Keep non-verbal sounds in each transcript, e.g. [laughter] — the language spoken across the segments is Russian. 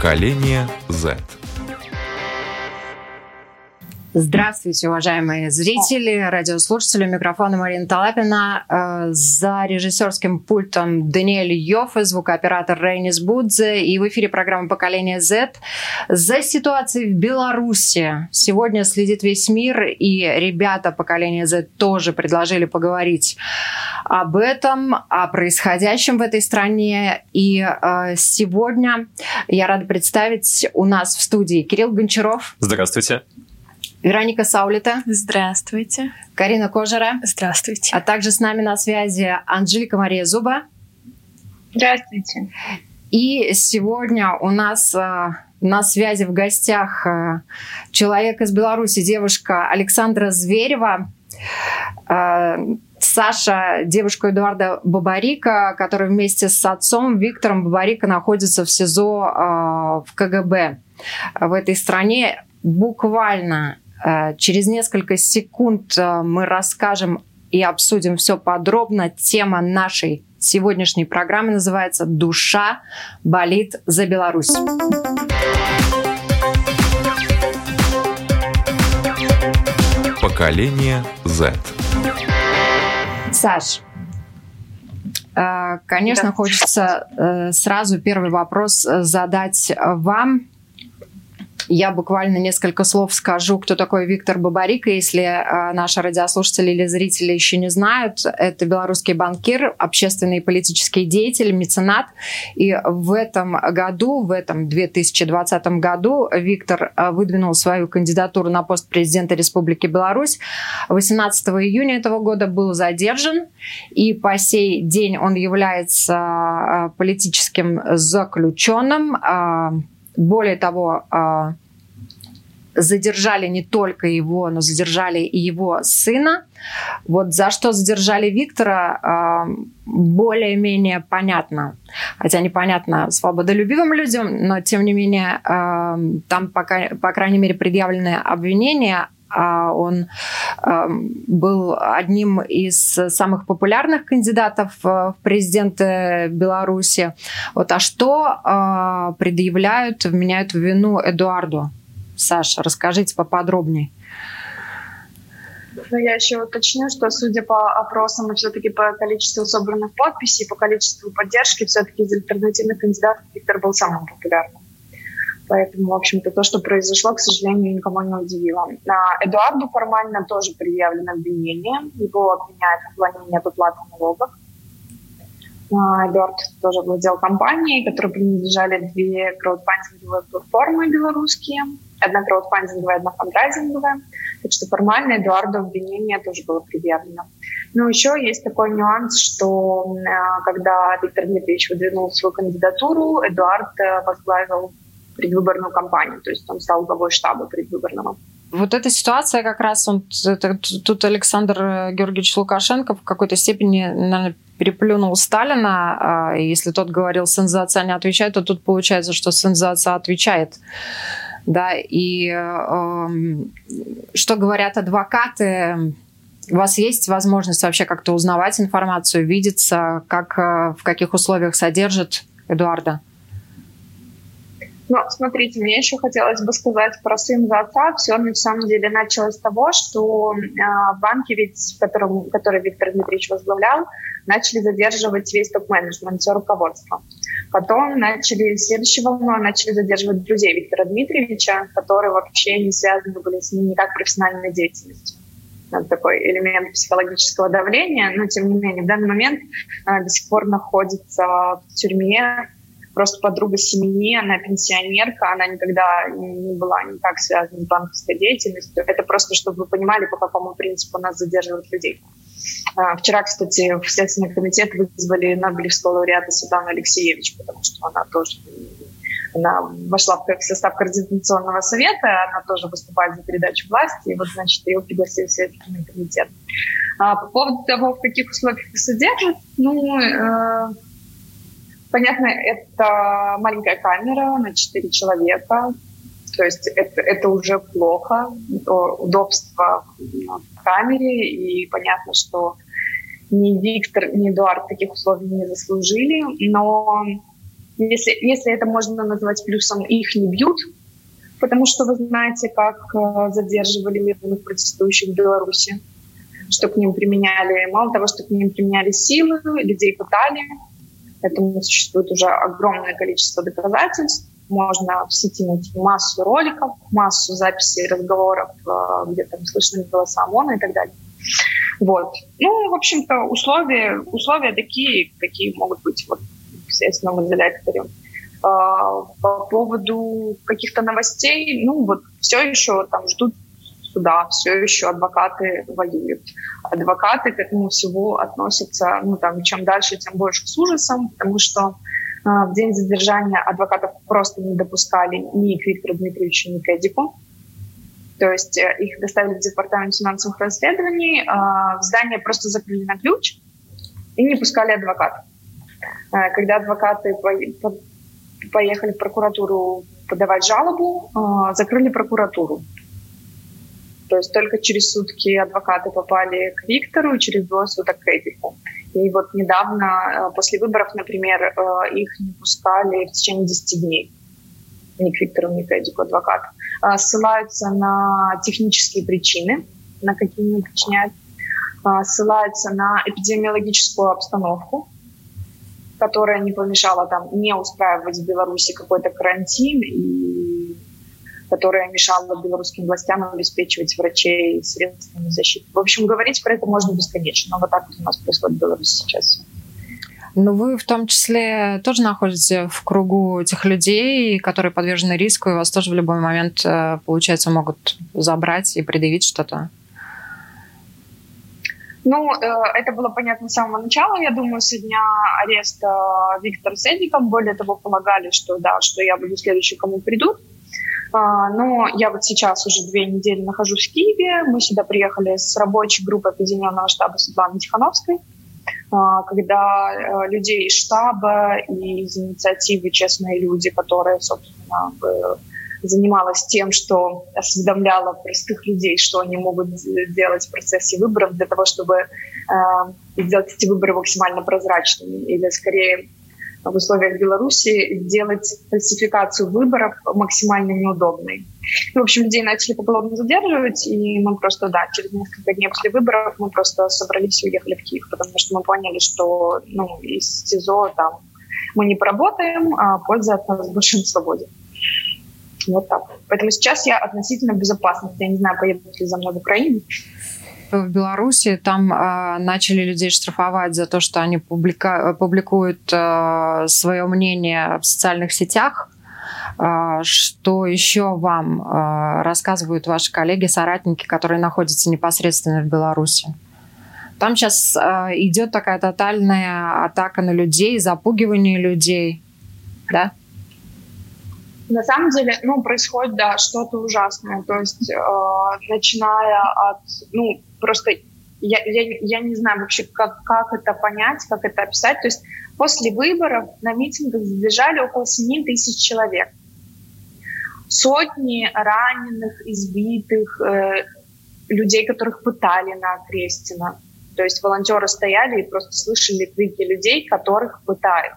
Поколение Z. Здравствуйте, уважаемые зрители, радиослушатели. Микрофона Марина Талапина. Э, за режиссерским пультом Даниэль Йоффе, звукооператор Рейнис Будзе. И в эфире программа «Поколение Z». За ситуацией в Беларуси сегодня следит весь мир. И ребята поколения Z тоже предложили поговорить об этом, о происходящем в этой стране. И э, сегодня я рада представить у нас в студии Кирилл Гончаров. Здравствуйте. Вероника Саулита. Здравствуйте. Карина Кожера. Здравствуйте. А также с нами на связи Анжелика Мария Зуба. Здравствуйте. И сегодня у нас э, на связи в гостях э, человек из Беларуси, девушка Александра Зверева. Э, Саша, девушка Эдуарда Бабарика, которая вместе с отцом Виктором Бабарика находится в СИЗО в КГБ в этой стране. Буквально через несколько секунд э, мы расскажем и обсудим все подробно. Тема нашей сегодняшней программы называется «Душа болит за Беларусь». Поколение Z. Саш, э, конечно, хочется сразу первый вопрос задать вам. Я буквально несколько слов скажу, кто такой Виктор Бабарика, если э, наши радиослушатели или зрители еще не знают. Это белорусский банкир, общественный и политический деятель, меценат. И в этом году, в этом 2020 году Виктор э, выдвинул свою кандидатуру на пост президента Республики Беларусь. 18 июня этого года был задержан, и по сей день он является э, политическим заключенным. Более того, задержали не только его, но задержали и его сына. Вот за что задержали Виктора, а, более-менее понятно. Хотя непонятно свободолюбивым людям, но тем не менее а, там, пока, по крайней мере, предъявлены обвинения а он был одним из самых популярных кандидатов в президенты Беларуси. Вот, а что предъявляют, вменяют в вину Эдуарду? Саша, расскажите поподробнее. Но я еще уточню, что судя по опросам и все-таки по количеству собранных подписей, по количеству поддержки, все-таки из альтернативных кандидатов Виктор был самым популярным. Поэтому, в общем-то, то, что произошло, к сожалению, никому не удивило. А Эдуарду формально тоже предъявлено обвинение. Его обвиняют в уклонении от уплаты налогов. А, Эдуард тоже владел компанией, которой принадлежали две краудфандинговые платформы белорусские – одна краудфандинговая, одна фандрайзинговая. Так что формально Эдуарду обвинение тоже было предъявлено. Но еще есть такой нюанс, что э, когда Виктор Дмитриевич выдвинул свою кандидатуру, Эдуард э, возглавил предвыборную кампанию, то есть он стал главой штаба предвыборного. Вот эта ситуация как раз, он, это, тут Александр э, Георгиевич Лукашенко в какой-то степени, наверное, переплюнул Сталина. А если тот говорил, отца не отвечает, то тут получается, что отца отвечает да, и э, что говорят адвокаты, у вас есть возможность вообще как-то узнавать информацию, видеться, как, э, в каких условиях содержит Эдуарда? Ну, смотрите, мне еще хотелось бы сказать про сын за отца. Все на самом деле началось с того, что э, банки, ведь, которым, который Виктор Дмитриевич возглавлял, начали задерживать весь топ-менеджмент, все руководство. Потом начали следующей волной начали задерживать друзей Виктора Дмитриевича, которые вообще не связаны были с ним никак профессиональной деятельностью. Такой элемент психологического давления, но тем не менее в данный момент э, до сих пор находится в тюрьме просто подруга семьи, она пенсионерка, она никогда не была никак связана с банковской деятельностью. Это просто, чтобы вы понимали, по какому принципу нас задерживают людей. А, вчера, кстати, в Следственный комитет вызвали Нобелевского лауреата Светлану Алексеевич, потому что она тоже она вошла в состав Координационного совета, она тоже выступает за передачу власти, и вот, значит, ее пригласили в Следственный комитет. А по поводу того, в каких условиях их содержат, ну, э, понятно, это маленькая камера на 4 человека, то есть это, это уже плохо, удобство в камере, и понятно, что ни Виктор, ни Эдуард таких условий не заслужили, но если, если это можно назвать плюсом, их не бьют, потому что вы знаете, как э, задерживали мирных протестующих в Беларуси, что к ним применяли, мало того, что к ним применяли силы, людей пытали, этому существует уже огромное количество доказательств, можно в сети найти массу роликов, массу записей разговоров, э, где там слышны голоса ОМОНа и так далее. Вот. Ну, в общем-то, условия, условия такие, какие могут быть вот, в следственном изоляторе. По поводу каких-то новостей, ну, вот все еще там ждут суда, все еще адвокаты воюют. Адвокаты к этому всего относятся, ну, там, чем дальше, тем больше с ужасом, потому что а, в день задержания адвокатов просто не допускали ни к Виктору Дмитриевичу, ни к Эдику. То есть э, их доставили в департамент финансовых расследований, а, в здание просто закрыли на ключ и не пускали адвокатов. А, когда адвокаты поехали в прокуратуру подавать жалобу, закрыли прокуратуру. То есть только через сутки адвокаты попали к Виктору через двое суток к Эдику. И вот недавно, э, после выборов, например, э, их не пускали в течение 10 дней. Ни к Виктору, ни к Эдику, адвокат. Э, ссылаются на технические причины, на какие не уточняют. Ссылаются на эпидемиологическую обстановку, которая не помешала там не устраивать в Беларуси какой-то карантин и которая мешала белорусским властям обеспечивать врачей средствами защиты. В общем, говорить про это можно бесконечно. Но вот так вот у нас происходит в Беларуси сейчас. Но вы в том числе тоже находитесь в кругу тех людей, которые подвержены риску, и вас тоже в любой момент, э, получается, могут забрать и предъявить что-то? Ну, э, это было понятно с самого начала. Я думаю, со дня ареста Виктора Седником, более того, полагали, что да, что я буду следующий, кому придут. А, но я вот сейчас уже две недели нахожусь в Киеве. Мы сюда приехали с рабочей группой Объединенного штаба Светланы Тихановской, а, когда э, людей из штаба и из инициативы «Честные люди», которые, собственно, занималась тем, что осведомляла простых людей, что они могут делать в процессе выборов для того, чтобы э, сделать эти выборы максимально прозрачными или, скорее, в условиях Беларуси сделать фальсификацию выборов максимально неудобной. В общем, людей начали поголовно задерживать, и мы просто, да, через несколько дней после выборов мы просто собрались и уехали в Киев, потому что мы поняли, что ну, из СИЗО там мы не поработаем, а польза от нас больше на свободе. Вот так. Поэтому сейчас я относительно в безопасности. Я не знаю, поедут ли за мной в Украину в Беларуси там э, начали людей штрафовать за то, что они публика публикуют э, свое мнение в социальных сетях. Э, что еще вам рассказывают ваши коллеги, соратники, которые находятся непосредственно в Беларуси? Там сейчас идет такая тотальная атака на людей, запугивание людей, да? На самом деле, ну, происходит, да, что-то ужасное. То есть, э, начиная от, ну, просто я, я, я не знаю вообще, как, как это понять, как это описать. То есть после выборов на митингах задержали около 7 тысяч человек. Сотни раненых, избитых, э, людей, которых пытали на Крестина. То есть волонтеры стояли и просто слышали крики людей, которых пытают.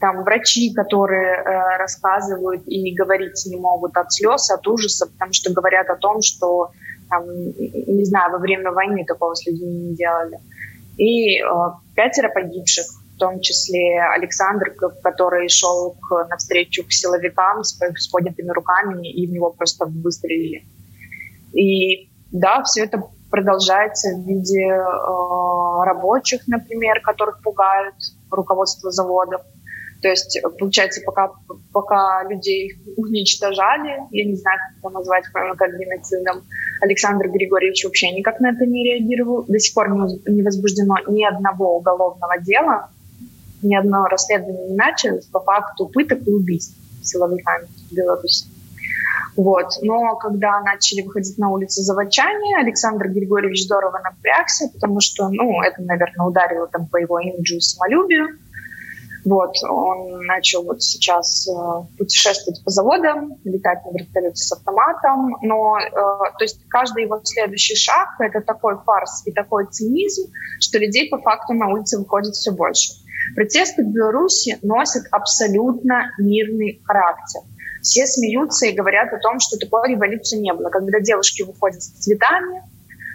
Там врачи, которые э, рассказывают и говорить не могут от слез, от ужаса, потому что говорят о том, что там, не знаю, во время войны такого с людьми не делали. И э, пятеро погибших, в том числе Александр, который шел к, навстречу к силовикам с, с поднятыми руками, и в него просто выстрелили. И да, все это продолжается в виде э, рабочих, например, которых пугают руководство заводов. То есть, получается, пока, пока людей уничтожали, я не знаю, как это назвать, кроме как геноцидом, Александр Григорьевич вообще никак на это не реагировал. До сих пор не возбуждено ни одного уголовного дела, ни одного расследования не началось по факту пыток и убийств силовиками в Беларуси. Вот. Но когда начали выходить на улицы заводчане, Александр Григорьевич здорово напрягся, потому что, ну, это, наверное, ударило там по его имиджу и самолюбию. Вот, он начал вот сейчас э, путешествовать по заводам, летать на вертолете с автоматом, но э, то есть каждый его следующий шаг — это такой фарс и такой цинизм, что людей по факту на улице выходит все больше. Протесты в Беларуси носят абсолютно мирный характер. Все смеются и говорят о том, что такой революции не было. Когда девушки выходят с цветами,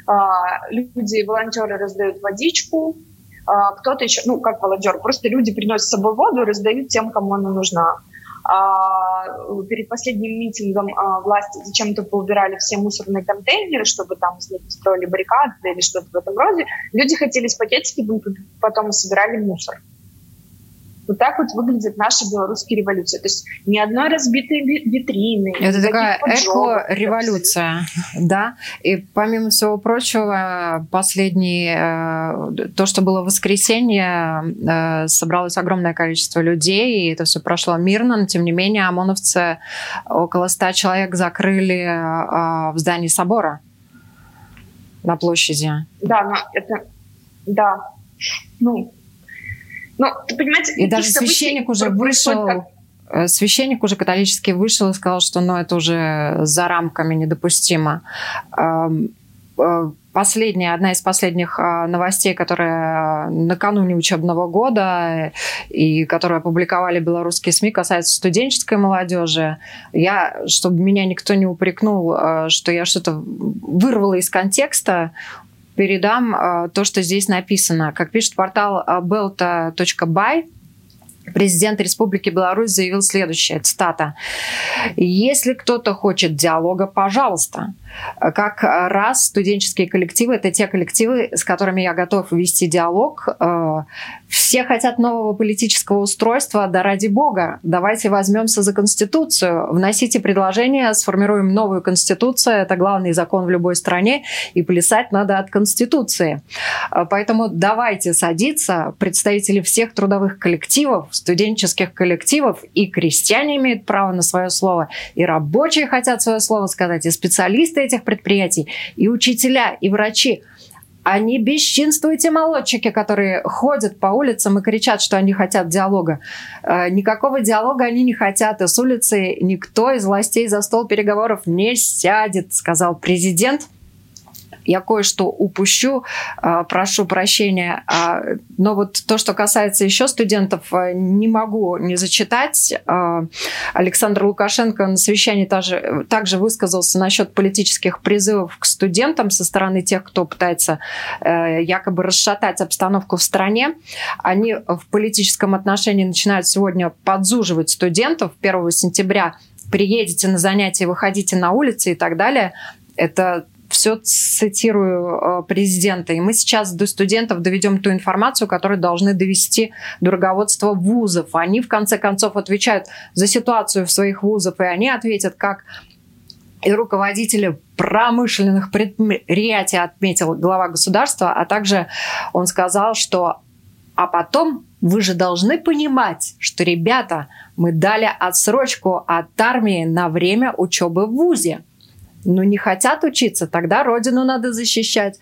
а, люди, волонтеры раздают водичку, кто-то еще, ну, как волонтер, просто люди приносят с собой воду и раздают тем, кому она нужна. А, перед последним митингом а, власти зачем-то поубирали все мусорные контейнеры, чтобы там из них строили баррикады или что-то в этом роде. Люди хотели с пакетики, потом собирали мусор. Вот так вот выглядит наша белорусская революция. То есть ни одной разбитой витрины. Это такая эко-революция, да. И помимо всего прочего, последний, э, то, что было в воскресенье, э, собралось огромное количество людей, и это все прошло мирно, но тем не менее ОМОНовцы около ста человек закрыли э, в здании собора на площади. Да, но это... Да. Ну, ну, ты понимаете, и даже священник уже вышел, э, священник уже католический вышел и сказал, что ну, это уже за рамками недопустимо. Э, последняя, одна из последних а, новостей, которая накануне учебного года и которую опубликовали белорусские СМИ, касается студенческой молодежи. Я, чтобы меня никто не упрекнул, э, что я что-то вырвала из контекста, передам э, то, что здесь написано. Как пишет портал э, belta.by, Президент Республики Беларусь заявил следующее, цитата. «Если кто-то хочет диалога, пожалуйста. Как раз студенческие коллективы – это те коллективы, с которыми я готов вести диалог. Э, все хотят нового политического устройства, да ради бога, давайте возьмемся за Конституцию, вносите предложение, сформируем новую Конституцию, это главный закон в любой стране, и плясать надо от Конституции. Э, поэтому давайте садиться, представители всех трудовых коллективов, студенческих коллективов, и крестьяне имеют право на свое слово, и рабочие хотят свое слово сказать, и специалисты этих предприятий, и учителя, и врачи. Они бесчинствуйте, молодчики, которые ходят по улицам и кричат, что они хотят диалога. Э, никакого диалога они не хотят, и с улицы никто из властей за стол переговоров не сядет, сказал президент я кое-что упущу, а, прошу прощения. А, но вот то, что касается еще студентов, а, не могу не зачитать. Александр Лукашенко на совещании также, также высказался насчет политических призывов к студентам со стороны тех, кто пытается э, якобы расшатать обстановку в стране. Они в политическом отношении начинают сегодня подзуживать студентов 1 сентября приедете на занятия, выходите на улицы и так далее. Это все цитирую э, президента. И мы сейчас до студентов доведем ту информацию, которую должны довести до руководства вузов. Они, в конце концов, отвечают за ситуацию в своих вузах, и они ответят, как и руководители промышленных предприятий отметил глава государства, а также он сказал, что а потом вы же должны понимать, что, ребята, мы дали отсрочку от армии на время учебы в ВУЗе ну, не хотят учиться, тогда родину надо защищать.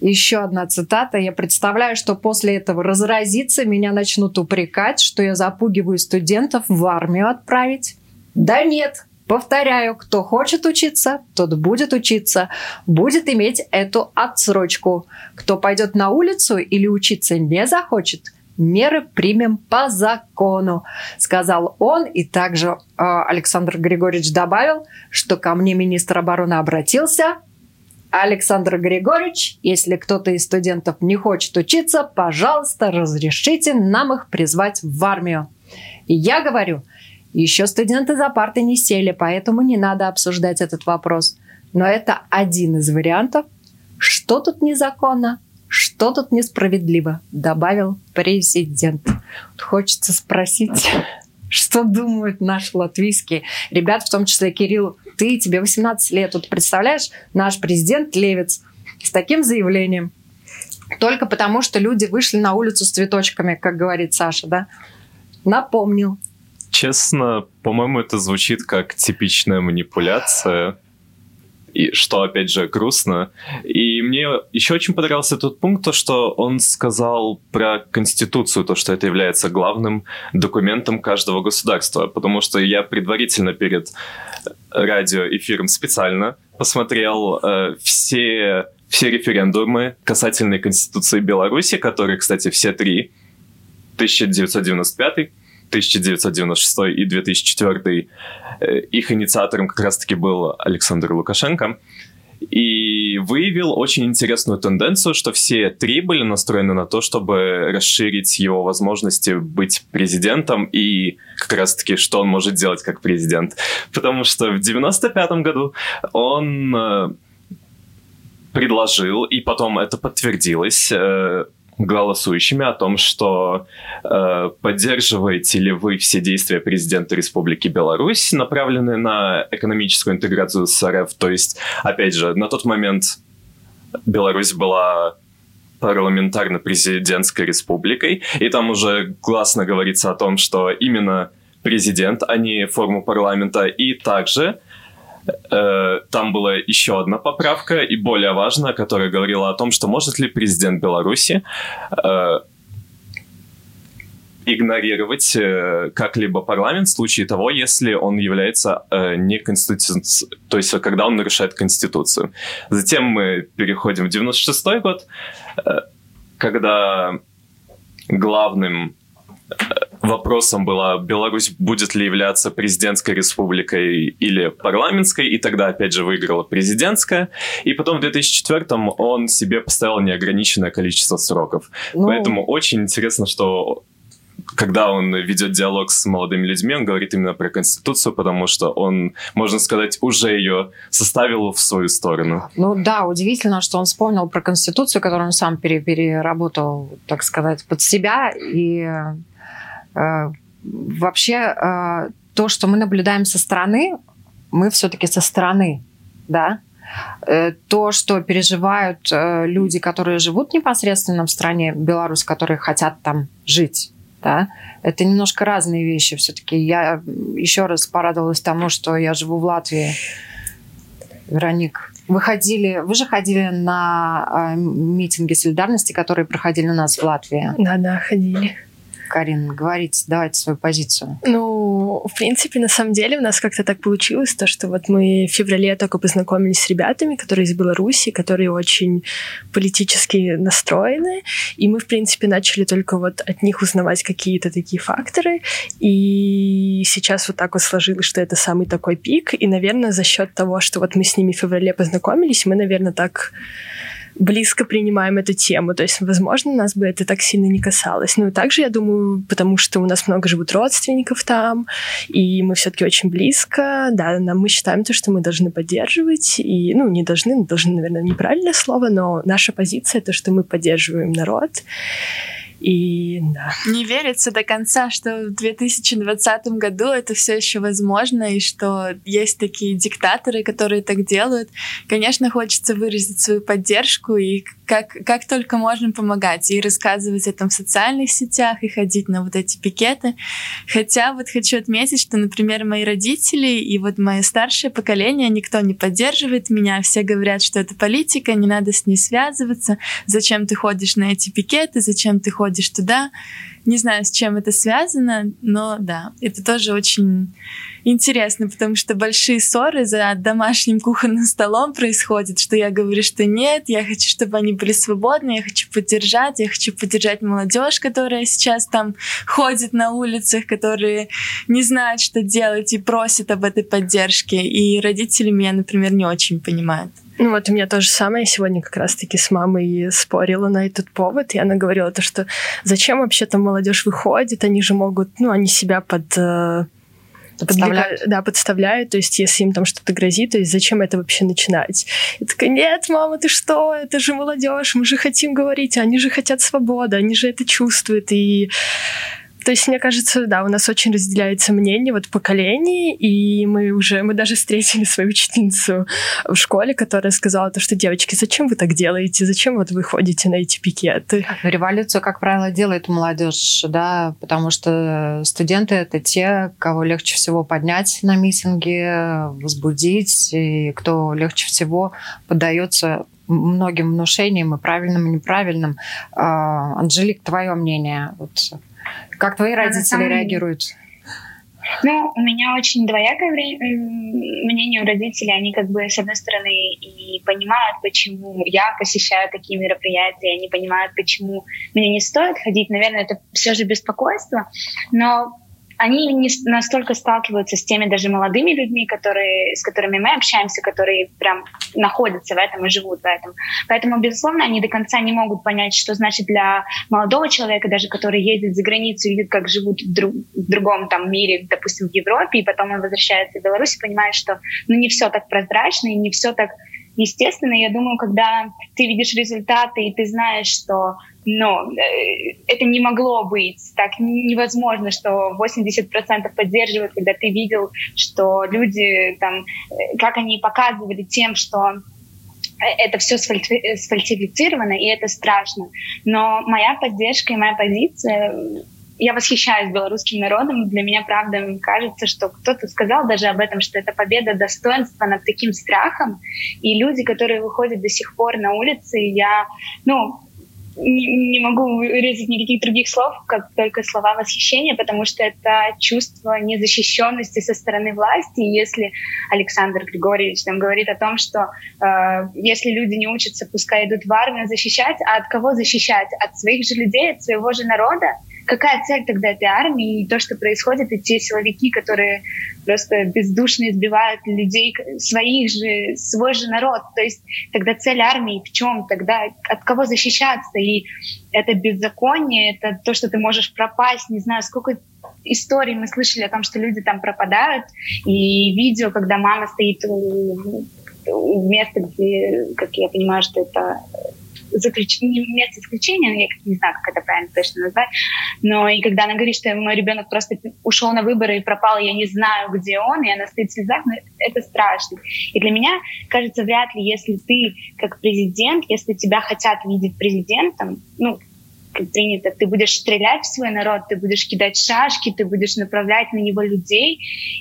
Еще одна цитата. Я представляю, что после этого разразится, меня начнут упрекать, что я запугиваю студентов в армию отправить. Да нет, Повторяю, кто хочет учиться, тот будет учиться, будет иметь эту отсрочку. Кто пойдет на улицу или учиться не захочет, меры примем по закону, сказал он. И также э, Александр Григорьевич добавил, что ко мне министр обороны обратился. Александр Григорьевич, если кто-то из студентов не хочет учиться, пожалуйста, разрешите нам их призвать в армию. И я говорю, еще студенты за парты не сели, поэтому не надо обсуждать этот вопрос. Но это один из вариантов. Что тут незаконно, что тут несправедливо, добавил президент. Хочется спросить, [laughs] что думают наши латвийские ребята, в том числе Кирилл, ты, тебе 18 лет, тут представляешь, наш президент Левец с таким заявлением, только потому, что люди вышли на улицу с цветочками, как говорит Саша, да? Напомнил. Честно, по-моему, это звучит как типичная манипуляция и что, опять же, грустно. И мне еще очень понравился тот пункт, то, что он сказал про Конституцию, то, что это является главным документом каждого государства, потому что я предварительно перед радиоэфиром специально посмотрел э, все, все референдумы касательные Конституции Беларуси, которые, кстати, все три, 1995 1996 и 2004 э, их инициатором как раз-таки был Александр Лукашенко. И выявил очень интересную тенденцию, что все три были настроены на то, чтобы расширить его возможности быть президентом и как раз-таки, что он может делать как президент. Потому что в 95 году он э, предложил, и потом это подтвердилось, э, голосующими о том, что э, поддерживаете ли вы все действия президента Республики Беларусь, направленные на экономическую интеграцию с РФ. То есть, опять же, на тот момент Беларусь была парламентарно-президентской республикой, и там уже гласно говорится о том, что именно президент, а не форму парламента, и также там была еще одна поправка, и более важная, которая говорила о том, что может ли президент Беларуси э, игнорировать э, как-либо парламент в случае того, если он является э, неконституционным, то есть когда он нарушает Конституцию. Затем мы переходим в 96 год, э, когда главным вопросом была, Беларусь будет ли являться президентской республикой или парламентской, и тогда, опять же, выиграла президентская. И потом в 2004-м он себе поставил неограниченное количество сроков. Ну... Поэтому очень интересно, что когда он ведет диалог с молодыми людьми, он говорит именно про Конституцию, потому что он, можно сказать, уже ее составил в свою сторону. Ну да, удивительно, что он вспомнил про Конституцию, которую он сам переработал, так сказать, под себя, и вообще э, то, что мы наблюдаем со стороны, мы все-таки со стороны, да. Э, то, что переживают люди, которые живут непосредственно в стране Беларусь, которые хотят там жить, да, это немножко разные вещи. Все-таки я еще раз порадовалась тому, что я живу в Латвии. Вероник, вы ходили, вы же ходили на митинги солидарности, которые проходили у нас в Латвии. Да, да, ходили. Карин, говорить, давайте свою позицию. Ну, в принципе, на самом деле у нас как-то так получилось, то, что вот мы в феврале только познакомились с ребятами, которые из Беларуси, которые очень политически настроены, и мы, в принципе, начали только вот от них узнавать какие-то такие факторы, и сейчас вот так вот сложилось, что это самый такой пик, и, наверное, за счет того, что вот мы с ними в феврале познакомились, мы, наверное, так близко принимаем эту тему. То есть, возможно, нас бы это так сильно не касалось. Ну, также, я думаю, потому что у нас много живут родственников там, и мы все-таки очень близко. Да, нам мы считаем то, что мы должны поддерживать. И, ну, не должны, должны, наверное, неправильное слово, но наша позиция то, что мы поддерживаем народ. И да. Не верится до конца, что в 2020 году это все еще возможно, и что есть такие диктаторы, которые так делают. Конечно, хочется выразить свою поддержку и как, как только можно помогать и рассказывать о этом в социальных сетях и ходить на вот эти пикеты. Хотя вот хочу отметить, что, например, мои родители и вот мое старшее поколение, никто не поддерживает меня, все говорят, что это политика, не надо с ней связываться, зачем ты ходишь на эти пикеты, зачем ты ходишь туда. Не знаю, с чем это связано, но да, это тоже очень интересно, потому что большие ссоры за домашним кухонным столом происходят, что я говорю, что нет, я хочу, чтобы они были свободны, я хочу поддержать, я хочу поддержать молодежь, которая сейчас там ходит на улицах, которые не знают, что делать и просят об этой поддержке. И родители меня, например, не очень понимают. Ну вот у меня то же самое. Я сегодня как раз-таки с мамой спорила на этот повод, и она говорила то, что зачем вообще там молодежь выходит, они же могут, ну, они себя под э, подставляют. Да, подставляют, то есть если им там что-то грозит, то есть зачем это вообще начинать? Я такая, нет, мама, ты что, это же молодежь, мы же хотим говорить, они же хотят свободы, они же это чувствуют, и то есть, мне кажется, да, у нас очень разделяется мнение вот поколений, и мы уже, мы даже встретили свою учительницу в школе, которая сказала то, что, девочки, зачем вы так делаете, зачем вот вы ходите на эти пикеты? Революцию, как правило, делает молодежь, да, потому что студенты — это те, кого легче всего поднять на митинге, возбудить, и кто легче всего поддается многим внушениям, и правильным, и неправильным. А, Анжелик, твое мнение? Вот как твои родители реагируют? Ну, у меня очень двоякое мнение у родителей. Они как бы, с одной стороны, и понимают, почему я посещаю такие мероприятия, они понимают, почему мне не стоит ходить. Наверное, это все же беспокойство. Но они не настолько сталкиваются с теми даже молодыми людьми, которые, с которыми мы общаемся, которые прям находятся в этом и живут в этом. Поэтому, безусловно, они до конца не могут понять, что значит для молодого человека, даже который едет за границу и видит, как живут в, друг, в другом там мире, допустим, в Европе, и потом он возвращается в Беларусь и понимает, что ну, не все так прозрачно и не все так естественно. Я думаю, когда ты видишь результаты и ты знаешь, что но э, это не могло быть. Так невозможно, что 80% поддерживают, когда ты видел, что люди там, э, как они показывали тем, что э, это все сфальсифицировано, и это страшно. Но моя поддержка и моя позиция я восхищаюсь белорусским народом. Для меня, правда, кажется, что кто-то сказал даже об этом, что это победа достоинства над таким страхом. И люди, которые выходят до сих пор на улицы, я, ну, не, не могу вырезать никаких других слов, как только слова восхищения, потому что это чувство незащищенности со стороны власти. И если Александр Григорьевич там говорит о том, что э, если люди не учатся, пускай идут в армию защищать, а от кого защищать? От своих же людей, от своего же народа? Какая цель тогда этой армии и то, что происходит, и те силовики, которые просто бездушно избивают людей, своих же, свой же народ. То есть тогда цель армии в чем? Тогда от кого защищаться? И это беззаконие, это то, что ты можешь пропасть, не знаю, сколько историй мы слышали о том, что люди там пропадают, и видео, когда мама стоит у, места, где, как я понимаю, что это заключение, место заключения, я не знаю, как это правильно точно назвать, но и когда она говорит, что мой ребенок просто ушел на выборы и пропал, я не знаю, где он, и она стоит в слезах, ну, это страшно. И для меня, кажется, вряд ли, если ты как президент, если тебя хотят видеть президентом, ну, как принято, ты будешь стрелять в свой народ, ты будешь кидать шашки, ты будешь направлять на него людей.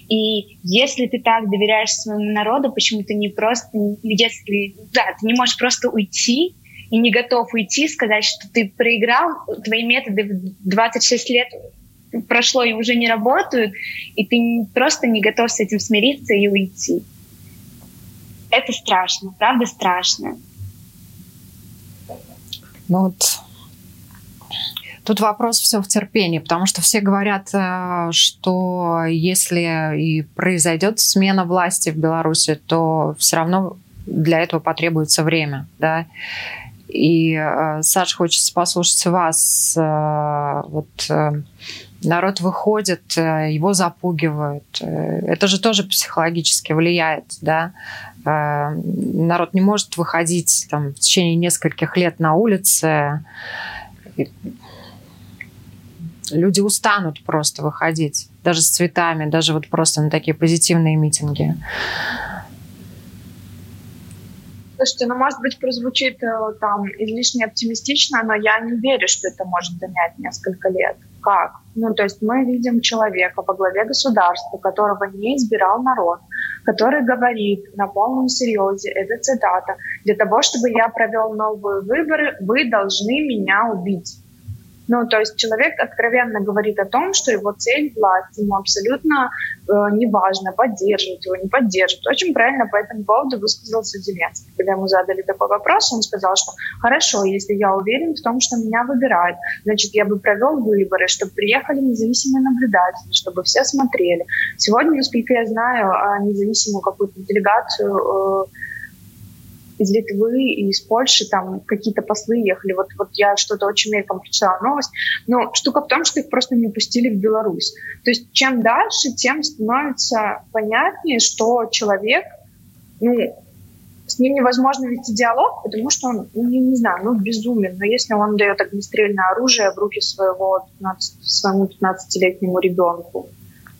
И если ты так доверяешь своему народу, почему ты не просто, если, да, ты не можешь просто уйти и не готов уйти, сказать, что ты проиграл, твои методы в 26 лет прошло и уже не работают, и ты просто не готов с этим смириться и уйти. Это страшно, правда страшно. Ну вот Тут вопрос все в терпении, потому что все говорят, э, что если и произойдет смена власти в Беларуси, то все равно для этого потребуется время, да. И, э, Саш, хочется послушать вас. Э, вот э, народ выходит, его запугивают. Это же тоже психологически влияет, да. Народ не может выходить там, в течение нескольких лет на улице. Люди устанут просто выходить, даже с цветами, даже вот просто на такие позитивные митинги. Слушайте, ну, может быть, прозвучит э, там излишне оптимистично, но я не верю, что это может занять несколько лет. Как? Ну, то есть мы видим человека во главе государства, которого не избирал народ, который говорит на полном серьезе, это цитата, для того, чтобы я провел новые выборы, вы должны меня убить. Ну, то есть человек откровенно говорит о том, что его цель – власть, ему абсолютно э, неважно, поддерживать его, не поддерживать. Очень правильно по этому поводу высказался Зеленский. Когда ему задали такой вопрос, он сказал, что хорошо, если я уверен в том, что меня выбирают, значит, я бы провел выборы, чтобы приехали независимые наблюдатели, чтобы все смотрели. Сегодня, насколько я знаю, а, независимую какую-то делегацию э, из Литвы и из Польши там какие-то послы ехали. Вот, вот я что-то очень мельком прочитала новость. Но штука в том, что их просто не пустили в Беларусь. То есть чем дальше, тем становится понятнее, что человек, ну, с ним невозможно вести диалог, потому что он, ну, не, не знаю, ну, безумен. Но если он дает огнестрельное оружие в руки своего 15, своему 15-летнему ребенку,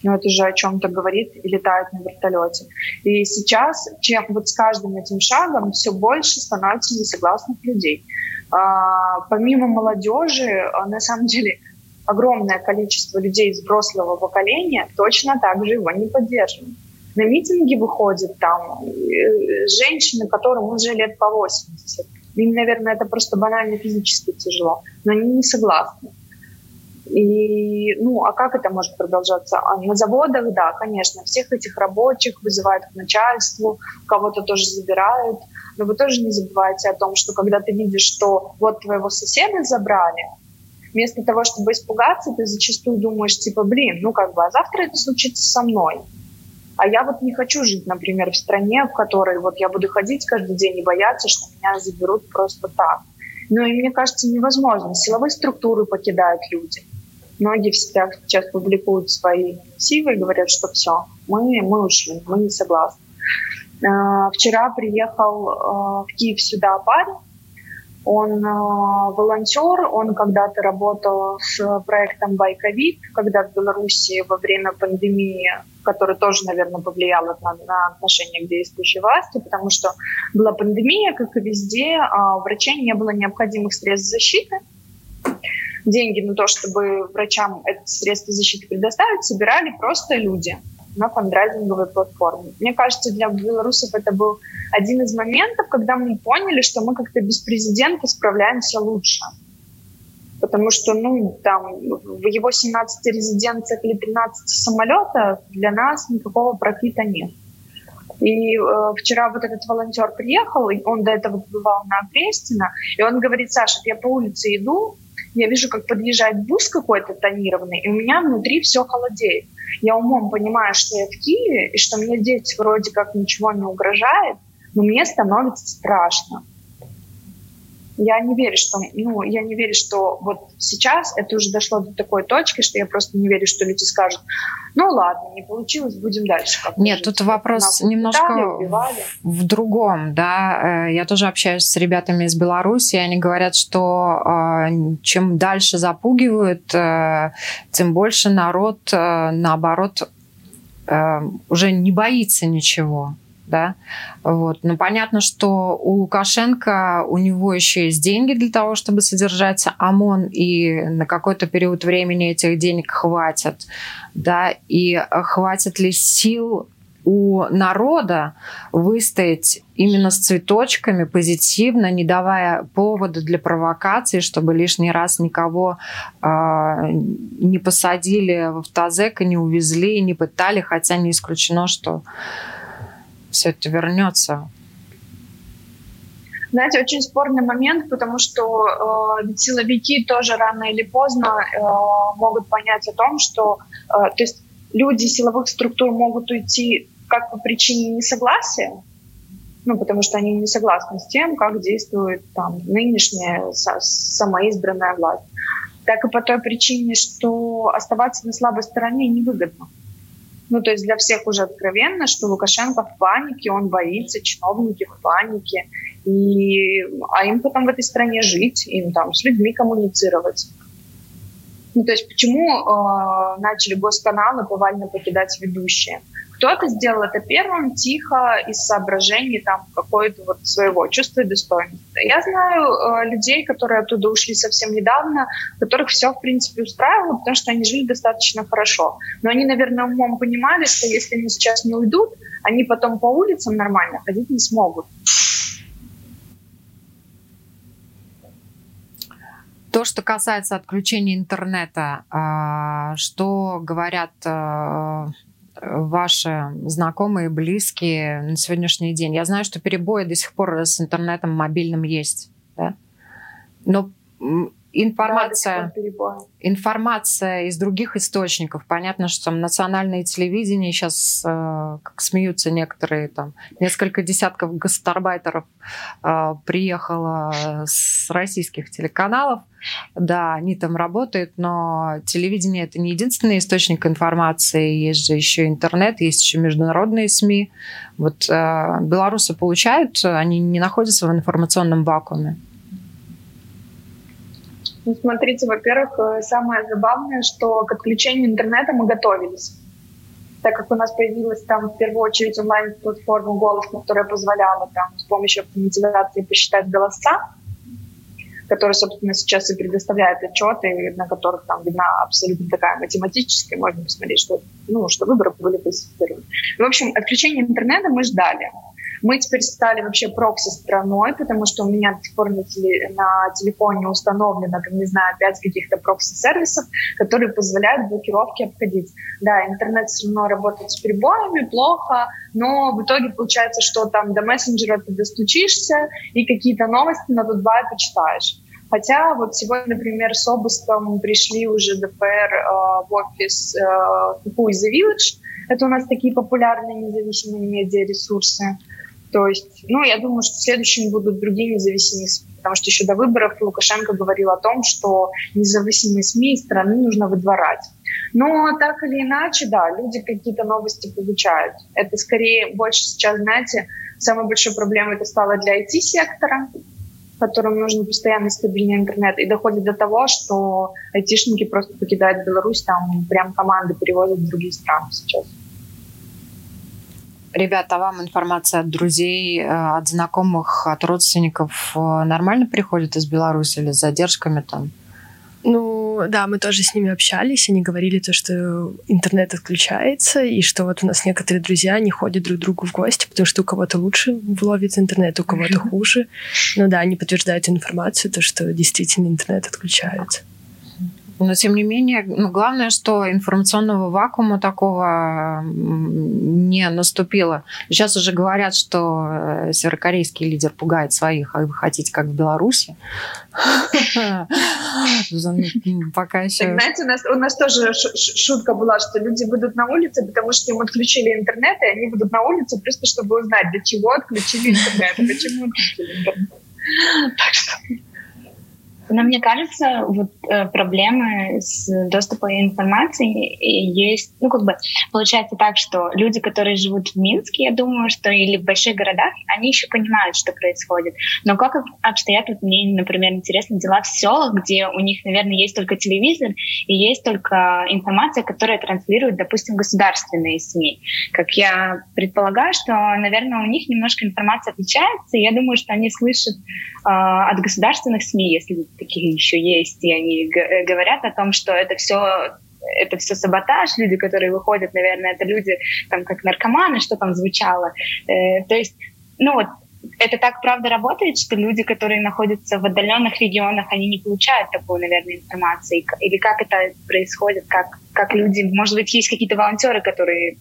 но это же о чем-то говорит и летает на вертолете. И сейчас, чем вот с каждым этим шагом, все больше становится несогласных людей. А, помимо молодежи, а, на самом деле, огромное количество людей из взрослого поколения точно так же его не поддерживают. На митинги выходят там э, женщины, которым уже лет по 80. Им, наверное, это просто банально физически тяжело, но они не согласны. И, ну, а как это может продолжаться? А на заводах, да, конечно, всех этих рабочих вызывают к начальству, кого-то тоже забирают. Но вы тоже не забывайте о том, что когда ты видишь, что вот твоего соседа забрали, вместо того, чтобы испугаться, ты зачастую думаешь, типа, блин, ну как бы, а завтра это случится со мной. А я вот не хочу жить, например, в стране, в которой вот я буду ходить каждый день и бояться, что меня заберут просто так. Но и мне кажется, невозможно. Силовые структуры покидают люди. Многие в сейчас публикуют свои сивы и говорят, что все, мы, мы ушли, мы не согласны. А, вчера приехал а, в Киев сюда парень, он э, волонтер, он когда-то работал с проектом Байковид, когда в Беларуси во время пандемии, который тоже, наверное, повлиял на, на отношение к действующей власти, потому что была пандемия, как и везде, а у врачей не было необходимых средств защиты. Деньги на то, чтобы врачам эти средства защиты предоставить, собирали просто люди – на фандрайзинговой платформе. Мне кажется, для белорусов это был один из моментов, когда мы поняли, что мы как-то без президента справляемся лучше. Потому что, ну, там, в его 17 резиденциях или 13 самолетах для нас никакого профита нет. И э, вчера вот этот волонтер приехал, и он до этого бывал на Крестина, и он говорит, Саша, я по улице иду, я вижу, как подъезжает бус какой-то тонированный, и у меня внутри все холодеет. Я умом понимаю, что я в Киеве, и что мне здесь вроде как ничего не угрожает, но мне становится страшно я не верю, что, ну, я не верю, что вот сейчас это уже дошло до такой точки, что я просто не верю, что люди скажут, ну ладно, не получилось, будем дальше. Как Нет, тут вопрос Нас немножко убивали. в другом, да. Э, я тоже общаюсь с ребятами из Беларуси, и они говорят, что э, чем дальше запугивают, э, тем больше народ, наоборот, уже не боится ничего да, вот. Но понятно, что у Лукашенко, у него еще есть деньги для того, чтобы содержать ОМОН, и на какой-то период времени этих денег хватит, да, и хватит ли сил у народа выстоять именно с цветочками позитивно, не давая повода для провокации, чтобы лишний раз никого э, не посадили в тазек и не увезли, и не пытали, хотя не исключено, что все это вернется? Знаете, очень спорный момент, потому что э, силовики тоже рано или поздно э, могут понять о том, что э, то есть люди силовых структур могут уйти как по причине несогласия, ну, потому что они не согласны с тем, как действует там нынешняя самоизбранная власть, так и по той причине, что оставаться на слабой стороне невыгодно. Ну, то есть для всех уже откровенно, что Лукашенко в панике, он боится, чиновники в панике, и, а им потом в этой стране жить, им там с людьми коммуницировать. Ну, то есть почему э, начали госканалы повально покидать ведущие? Кто-то сделал это первым, тихо, из соображений там какой-то вот своего чувства достоинства. Я знаю э, людей, которые оттуда ушли совсем недавно, которых все, в принципе, устраивало, потому что они жили достаточно хорошо. Но они, наверное, умом понимали, что если они сейчас не уйдут, они потом по улицам нормально ходить не смогут. То, что касается отключения интернета, а, что говорят а, ваши знакомые, близкие на сегодняшний день? Я знаю, что перебои до сих пор с интернетом мобильным есть, да? но информация, информация из других источников. Понятно, что там национальное телевидение сейчас, э, как смеются некоторые, там несколько десятков гастарбайтеров э, приехало с российских телеканалов. Да, они там работают, но телевидение это не единственный источник информации. Есть же еще интернет, есть еще международные СМИ. Вот э, белорусы получают, они не находятся в информационном вакууме. Ну, смотрите, во-первых, э, самое забавное, что к отключению интернета мы готовились. Так как у нас появилась там в первую очередь онлайн-платформа «Голос», которая позволяла там с помощью автоматизации посчитать голоса, которая, собственно, сейчас и предоставляет отчеты, на которых там видна абсолютно такая математическая, можно посмотреть, что, ну, что выборы были фальсифицированы. В общем, отключение интернета мы ждали. Мы теперь стали вообще прокси-страной, потому что у меня до сих пор на, теле, на телефоне установлено, там, не знаю, пять каких-то прокси-сервисов, которые позволяют блокировки обходить. Да, интернет все равно работает с перебоями, плохо, но в итоге получается, что там до мессенджера ты достучишься и какие-то новости на TUT.BY почитаешь. Хотя вот сегодня, например, с обыском пришли уже ДФР э, в офис э, KYKY и The Village. Это у нас такие популярные независимые медиаресурсы. То есть, ну, я думаю, что следующими будут другие независимые СМИ, потому что еще до выборов Лукашенко говорил о том, что независимые СМИ из страны нужно выдворать. Но так или иначе, да, люди какие-то новости получают. Это скорее больше сейчас, знаете, самой большой проблемой это стало для IT-сектора, которым нужен постоянный стабильный интернет, и доходит до того, что айтишники просто покидают Беларусь, там прям команды перевозят в другие страны сейчас. Ребята, а вам информация от друзей, э, от знакомых, от родственников э, нормально приходит из Беларуси или с задержками там? Ну, да, мы тоже с ними общались, они говорили то, что интернет отключается, и что вот у нас некоторые друзья не ходят друг к другу в гости, потому что у кого-то лучше ловит интернет, у кого-то хуже. Ну да, они подтверждают информацию, то, что действительно интернет отключается. Но, тем не менее, ну, главное, что информационного вакуума такого не наступило. Сейчас уже говорят, что э, северокорейский лидер пугает своих, а вы хотите, как в Беларуси. [laughs] Пока еще... Знаете, у нас, тоже шутка была, что люди будут на улице, потому что им отключили интернет, и они будут на улице просто, чтобы узнать, для чего отключили интернет, почему отключили интернет. Так что... Но мне кажется, вот э, проблемы с доступом информации есть, ну как бы получается так, что люди, которые живут в Минске, я думаю, что или в больших городах, они еще понимают, что происходит. Но как обстоят, вот мне, например, интересны дела в селах, где у них, наверное, есть только телевизор и есть только информация, которая транслирует, допустим, государственные СМИ. Как я предполагаю, что, наверное, у них немножко информация отличается, и я думаю, что они слышат э, от государственных СМИ, если такие еще есть, и они говорят о том, что это все это все саботаж, люди, которые выходят, наверное, это люди, там, как наркоманы, что там звучало. Э, то есть, ну вот, это так правда работает, что люди, которые находятся в отдаленных регионах, они не получают такую, наверное, информацию? Или как это происходит? Как, как люди, может быть, есть какие-то волонтеры, которые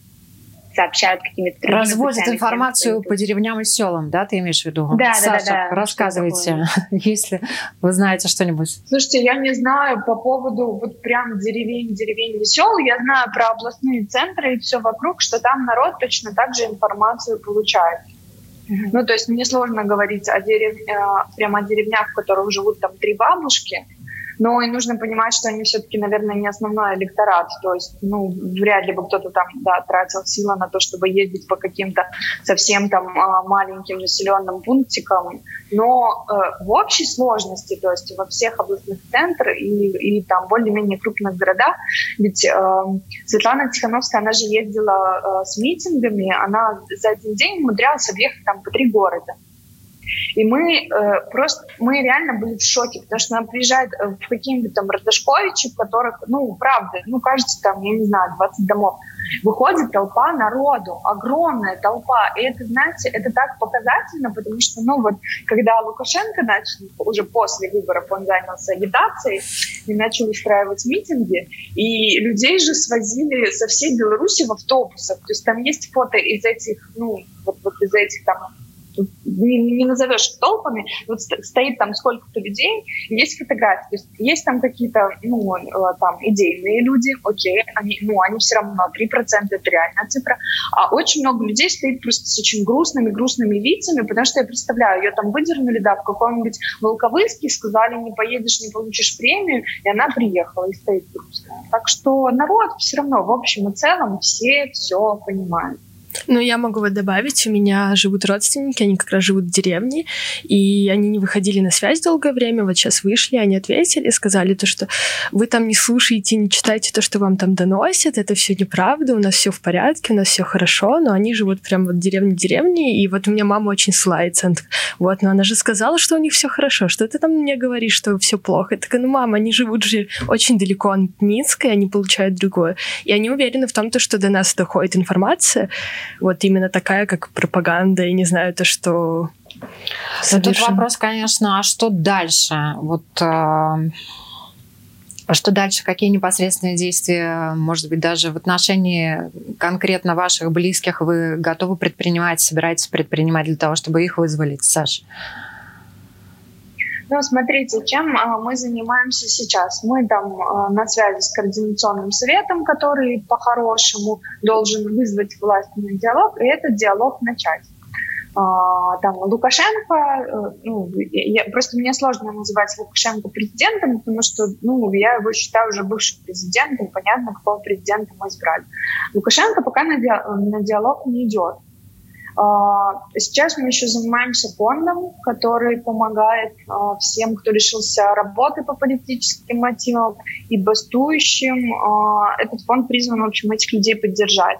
сообщают какими-то другими Разводят информацию по деревням и селам, да, ты имеешь в виду? Да, Саша, да, да, да. рассказывайте, [laughs] если вы знаете что-нибудь. Слушайте, я не знаю по поводу вот прям деревень, деревень весел, я знаю про областные центры и все вокруг, что там народ точно так же информацию получает. Ну, то есть мне сложно говорить о дерев... Э, прямо о деревнях, в которых живут там три бабушки, но и нужно понимать, что они все-таки, наверное, не основной электорат. То есть, ну, вряд ли бы кто-то там, да, тратил силы на то, чтобы ездить по каким-то совсем там а, маленьким населенным пунктикам. Но э, в общей сложности, то есть во всех областных центрах и, и там более-менее крупных городах, ведь э, Светлана Тихановская, она же ездила э, с митингами, она за один день умудрялась объехать там по три города. И мы э, просто, мы реально были в шоке, потому что нам приезжают э, в какие-нибудь там Росташковичи, в которых, ну, правда, ну, кажется, там, я не знаю, 20 домов. Выходит толпа народу, огромная толпа. И это, знаете, это так показательно, потому что, ну, вот, когда Лукашенко начал, уже после выборов он занялся агитацией и начал устраивать митинги, и людей же свозили со всей Беларуси в автобусах. То есть там есть фото из этих, ну, вот, вот из этих там не, не назовешь толпами, вот стоит там сколько-то людей, есть фотографии, то есть есть там какие-то, ну, э, там, идейные люди, окей, они, ну, они все равно 3%, это реальная цифра, а очень много людей стоит просто с очень грустными, грустными лицами, потому что я представляю, ее там выдернули, да, в каком-нибудь Волковыске, сказали, не поедешь, не получишь премию, и она приехала и стоит грустно. Так что народ все равно, в общем и целом, все все понимают. Ну, я могу вот добавить, у меня живут родственники, они как раз живут в деревне, и они не выходили на связь долгое время, вот сейчас вышли, они ответили, сказали то, что вы там не слушаете, не читаете то, что вам там доносят, это все неправда, у нас все в порядке, у нас все хорошо, но они живут прям вот в деревне деревне, и вот у меня мама очень ссылается, она вот, но она же сказала, что у них все хорошо, что ты там мне говоришь, что все плохо? Я такая, ну, мама, они живут же очень далеко от Минска, и они получают другое. И они уверены в том, то, что до нас доходит информация, вот именно такая, как пропаганда, и не знаю, то, что... Ну, тут вопрос, конечно, а что дальше? Вот э, а что дальше? Какие непосредственные действия, может быть, даже в отношении конкретно ваших близких вы готовы предпринимать, собираетесь предпринимать для того, чтобы их вызволить, Саш? Ну, смотрите, чем а, мы занимаемся сейчас. Мы там а, на связи с Координационным советом, который по-хорошему должен вызвать власть на диалог, и этот диалог начать. А, там Лукашенко, э, ну, я, просто мне сложно называть Лукашенко президентом, потому что, ну, я его считаю уже бывшим президентом, понятно, какого президента мы избрали. Лукашенко пока на, ди, на диалог не идет. А, сейчас мы еще занимаемся фондом, который помогает а, всем, кто лишился работы по политическим мотивам и бастующим. Этот фонд призван, в общем, этих людей поддержать.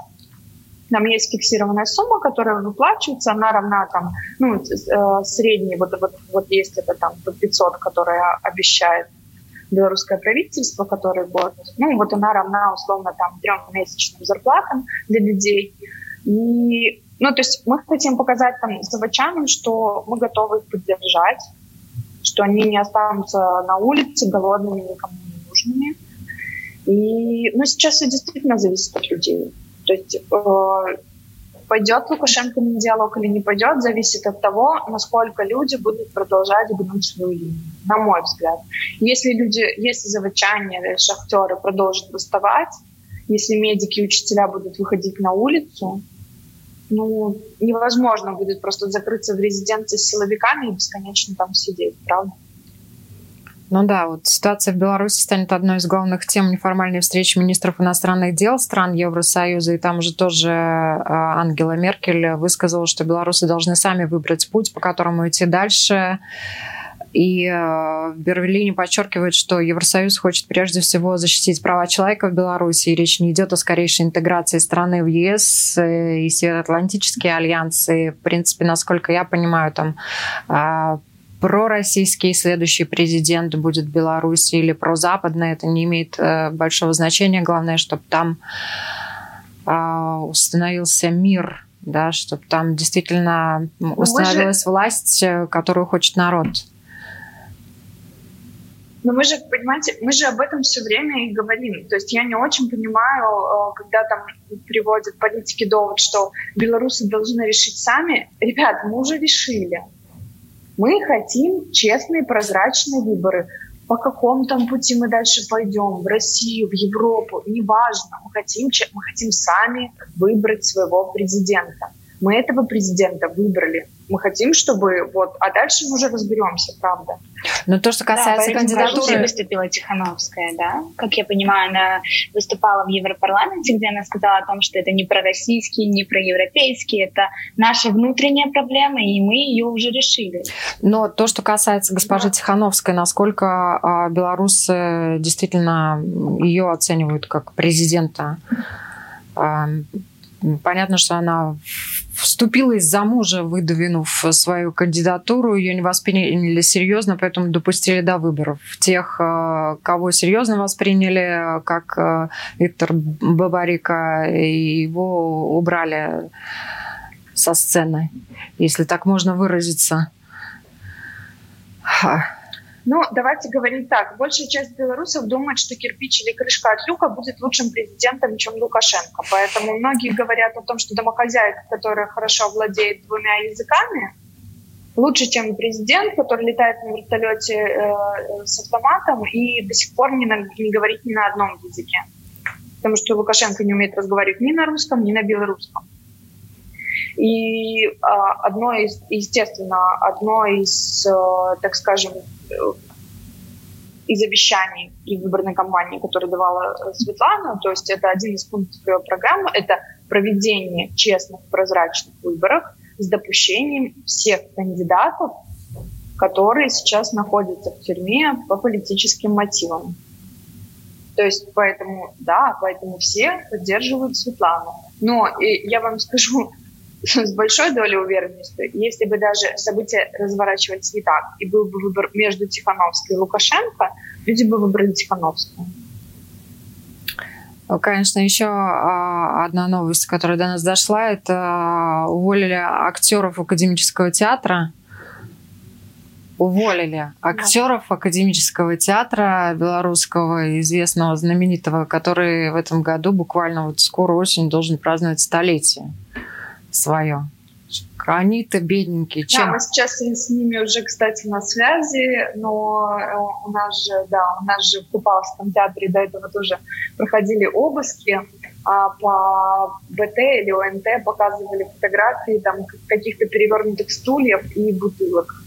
Там есть фиксированная сумма, которая выплачивается, она равна там, ну, э, средней, вот, вот, вот есть это там 500, которая обещает белорусское правительство, который год, ну, вот она равна условно там трехмесячным зарплатам для людей. И, ну, то есть мы хотим показать там заводчанам, что мы готовы их поддержать, что они не останутся на улице голодными, никому не нужными. И, ну, сейчас все действительно зависит от людей. То есть э, пойдет Лукашенко на диалог или не пойдет, зависит от того, насколько люди будут продолжать гнуть свою линию, на мой взгляд. Если люди, если заводчане, шахтеры продолжат восставать, если медики и учителя будут выходить на улицу, ну, невозможно будет просто закрыться в резиденции с силовиками и бесконечно там сидеть, правда? Ну да, вот ситуация в Беларуси станет одной из главных тем неформальной встречи министров иностранных дел стран Евросоюза. И там уже тоже а, Ангела Меркель высказала, что белорусы должны сами выбрать путь, по которому идти дальше. И в Берлине подчеркивает, что Евросоюз хочет прежде всего защитить права человека в Беларуси. И речь не идет о скорейшей интеграции страны в ЕС э, и Североатлантические альянсы. в принципе, насколько я понимаю, там а, пророссийский следующий президент будет в Беларуси или прозападный, это не имеет э, большого значения. Главное, чтобы там э, установился мир, да, чтобы там действительно ну, установилась же... власть, э, которую хочет народ. Но мы же, понимаете, мы же об этом все время и говорим. То есть я не очень понимаю, э, когда там приводят политики довод, что белорусы должны решить сами. Ребят, мы уже решили. Мы хотим честные, прозрачные выборы. По какому там пути мы дальше пойдем? В Россию, в Европу? Неважно. Мы хотим, мы хотим сами выбрать своего президента. Мы этого президента выбрали мы хотим, чтобы вот, а дальше мы уже разберемся, правда. Но то, что касается да, кандидатуры... выступила Тихановская, да? Как я понимаю, она выступала в Европарламенте, где она сказала о том, что это не пророссийский, не проевропейский, это наша внутренняя проблема, и мы ее уже решили. Но то, что касается госпожи да. Тихановской, насколько а, белорусы действительно ее оценивают как президента, а, понятно, что она вступила из-за мужа, выдвинув свою кандидатуру, ее не восприняли серьезно, поэтому допустили до выборов. Тех, э, кого серьезно восприняли, как э, Виктор Бабарика, его убрали со сцены, если так можно выразиться. Ну, давайте говорить так. Большая часть белорусов думает, что кирпич или крышка от люка будет лучшим президентом, чем Лукашенко. Поэтому многие говорят о том, что домохозяйка, которая хорошо владеет двумя языками, лучше, чем президент, который летает на вертолете э, с автоматом и до сих пор не, на, не говорит ни на одном языке. Потому что Лукашенко не умеет разговаривать ни на русском, ни на белорусском. И а, одно из, естественно, одно из, э, так скажем, э, из обещаний и выборной кампании, которую давала Светлана, то есть это один из пунктов ее программы, это проведение честных, прозрачных выборов с допущением всех кандидатов, которые сейчас находятся в тюрьме по политическим мотивам. То есть поэтому, да, поэтому все поддерживают Светлану. Но и я вам скажу, с большой долей уверенности, если бы даже события разворачивались не так, и был бы выбор между Тихановской и Лукашенко, люди бы выбрали Тихановскую. Конечно, еще а, одна новость, которая до нас дошла, это а, уволили актеров академического театра. Уволили актеров академического театра белорусского, известного, знаменитого, который в этом году буквально вот скоро осень должен праздновать столетие свое. Они-то бедненькие. Чем? Да, мы сейчас с ними уже, кстати, на связи, но э, у нас же, да, у нас же в Купалском театре до этого тоже проходили обыски, а по БТ или ОНТ показывали фотографии там каких-то перевернутых стульев и бутылок.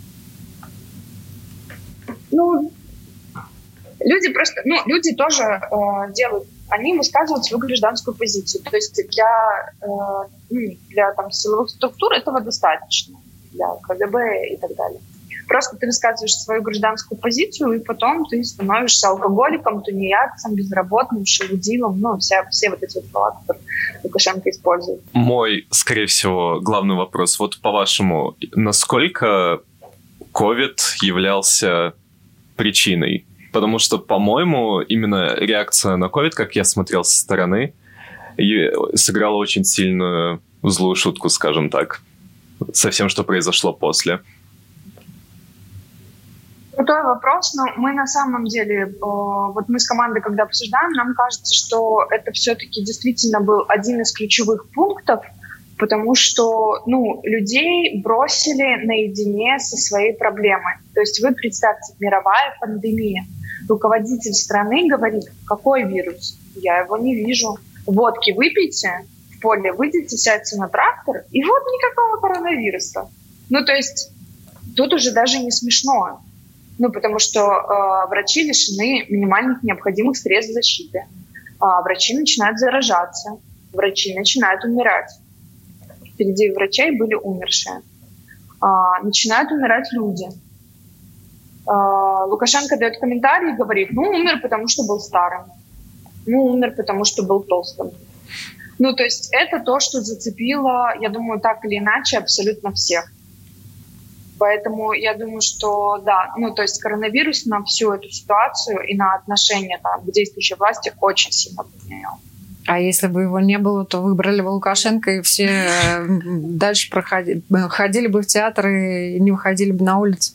Ну, люди просто, ну, люди тоже э, делают они высказывают свою гражданскую позицию. То есть для, э, ну, для там, силовых структур этого достаточно, для КГБ и так далее. Просто ты высказываешь свою гражданскую позицию, и потом ты становишься алкоголиком, тунеядцем, безработным, шелудилом, ну, вся, все вот эти вот слова, которые Лукашенко использует. Мой, скорее всего, главный вопрос. Вот по-вашему, насколько COVID являлся причиной Потому что, по-моему, именно реакция на COVID, как я смотрел со стороны, сыграла очень сильную злую шутку, скажем так, со всем, что произошло после. Крутой вопрос, но мы на самом деле, вот мы с командой, когда обсуждаем, нам кажется, что это все-таки действительно был один из ключевых пунктов, потому что ну, людей бросили наедине со своей проблемой. То есть вы представьте, мировая пандемия – руководитель страны говорит, какой вирус? Я его не вижу. Водки выпейте, в поле выйдите, сядьте на трактор, и вот никакого коронавируса. Ну, то есть тут уже даже не смешно. Ну, потому что э, врачи лишены минимальных необходимых средств защиты. Э, врачи начинают заражаться, врачи начинают умирать. Впереди врачей были умершие. Э, начинают умирать люди а, Лукашенко дает комментарий и говорит, ну, умер, потому что был старым. Ну, умер, потому что был толстым. Ну, то есть это то, что зацепило, я думаю, так или иначе абсолютно всех. Поэтому я думаю, что да, ну то есть коронавирус на всю эту ситуацию и на отношение там, к действующей власти очень сильно повлиял. А если бы его не было, то выбрали бы Лукашенко, и все э, дальше проходили, ходили бы в театр и не выходили бы на улицу.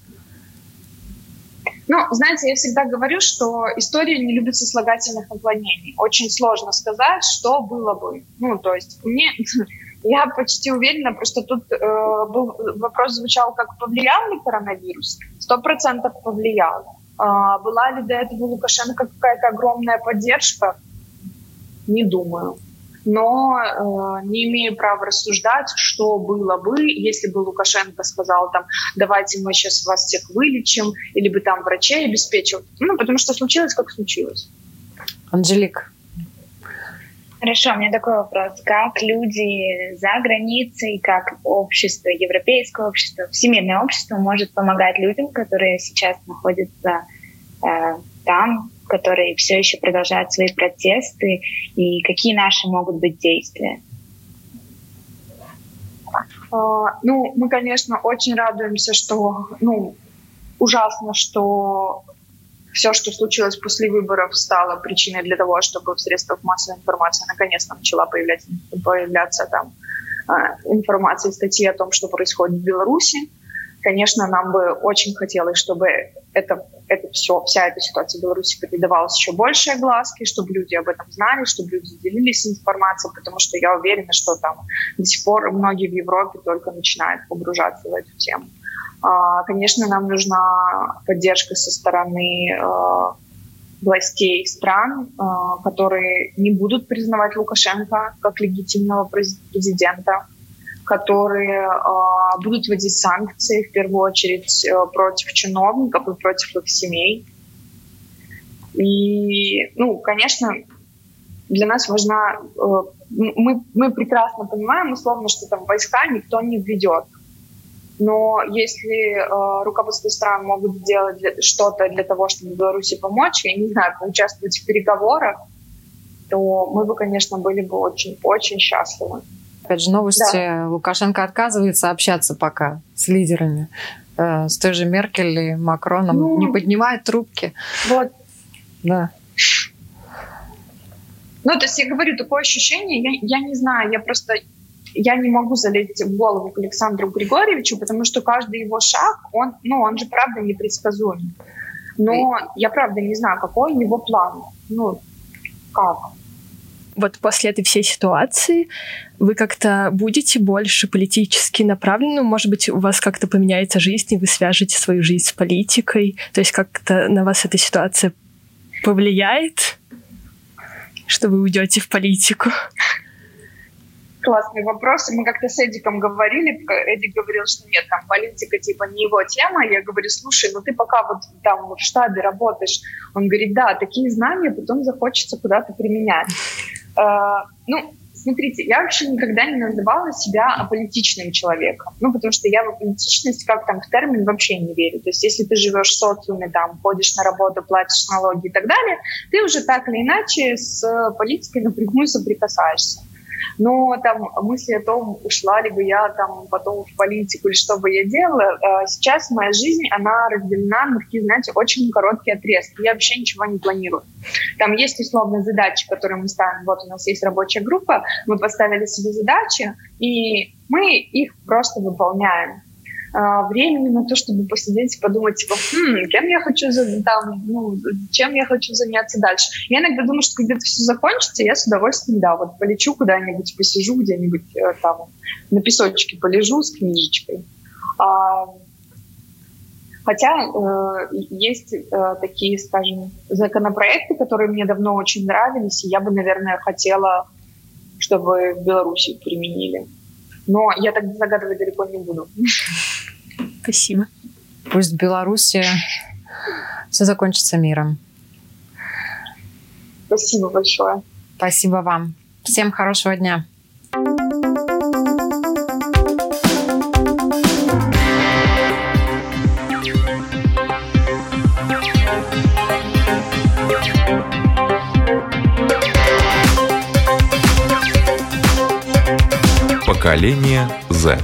Ну, знаете, я всегда говорю, что история не любит сослагательных наклонений. Очень сложно сказать, что было бы. Ну, то есть мне... [laughs] Я почти уверена, просто тут э, был, вопрос звучал, как повлиял ли коронавирус. Сто процентов повлиял. Э, была ли до этого Лукашенко какая-то огромная поддержка? Не думаю но э, не имею права рассуждать, что было бы, если бы Лукашенко сказал там, давайте мы сейчас вас всех вылечим, или бы там врачей обеспечил. Ну, потому что случилось, как случилось. Анжелик. Хорошо, у меня такой вопрос. Как люди за границей, как общество, европейское общество, всемирное общество может помогать людям, которые сейчас находятся э, там, которые все еще продолжают свои протесты, и какие наши могут быть действия? А, ну, мы, конечно, очень радуемся, что, ну, ужасно, что все, что случилось после выборов, стало причиной для того, чтобы в средствах массовой информации наконец-то начала появляться, появляться там а, информация статьи о том, что происходит в Беларуси. Конечно, нам бы очень хотелось, чтобы это, это все, вся эта ситуация в Беларуси придавалась еще больше огласки, чтобы люди об этом знали, чтобы люди делились информацией, потому что я уверена, что там до сих пор многие в Европе только начинают погружаться в эту тему. А, конечно, нам нужна поддержка со стороны а, властей стран, а, которые не будут признавать Лукашенко как легитимного президента, которые э, будут вводить санкции, в первую очередь, э, против чиновников и против их семей. И, ну, конечно, для нас важна... Э, мы, мы прекрасно понимаем, условно, что там войска никто не введет. Но если э, руководство стран могут сделать что-то для того, чтобы Беларуси помочь, я не знаю, поучаствовать в переговорах, то мы бы, конечно, были бы очень-очень счастливы. Опять же, новости. Да. Лукашенко отказывается общаться пока с лидерами. Э, с той же Меркель и Макроном. Ну, не поднимает трубки. Вот. Да. Ну, то есть я говорю, такое ощущение, я, я не знаю, я просто я не могу залезть в голову к Александру Григорьевичу, потому что каждый его шаг, он, ну, он же правда непредсказуем. Но я правда не знаю, какой его план. Ну, как? Вот после этой всей ситуации вы как-то будете больше политически направлены? Может быть, у вас как-то поменяется жизнь, и вы свяжете свою жизнь с политикой? То есть как-то на вас эта ситуация повлияет, что вы уйдете в политику? классный вопрос. Мы как-то с Эдиком говорили, Эдик говорил, что нет, там политика типа не его тема. Я говорю, слушай, ну ты пока вот там в штабе работаешь. Он говорит, да, такие знания потом захочется куда-то применять. Uh, ну, смотрите, я вообще никогда не называла себя аполитичным человеком. Ну, потому что я в аполитичность как там в термин вообще не верю. То есть если ты живешь в социуме, там, ходишь на работу, платишь налоги и так далее, ты уже так или иначе с политикой напрямую соприкасаешься. Но там мысли о том, ушла ли бы я там потом в политику или что бы я делала, а сейчас моя жизнь, она разделена на такие, знаете, очень короткие отрезки. Я вообще ничего не планирую. Там есть условно задачи, которые мы ставим. Вот у нас есть рабочая группа, мы поставили себе задачи, и мы их просто выполняем. А, времени на то, чтобы посидеть и подумать, типа, хм, кем я хочу, там, ну, чем я хочу заняться дальше. Я иногда думаю, что когда это все закончится, я с удовольствием, да, вот полечу куда-нибудь, посижу где-нибудь э, там, на песочке полежу с книжечкой. А, хотя э, есть э, такие, скажем, законопроекты, которые мне давно очень нравились, и я бы, наверное, хотела, чтобы в Беларуси применили. Но я так загадывать далеко не буду. Спасибо. Пусть в Беларуси все закончится миром. Спасибо большое. Спасибо вам. Всем хорошего дня. Поколение Z.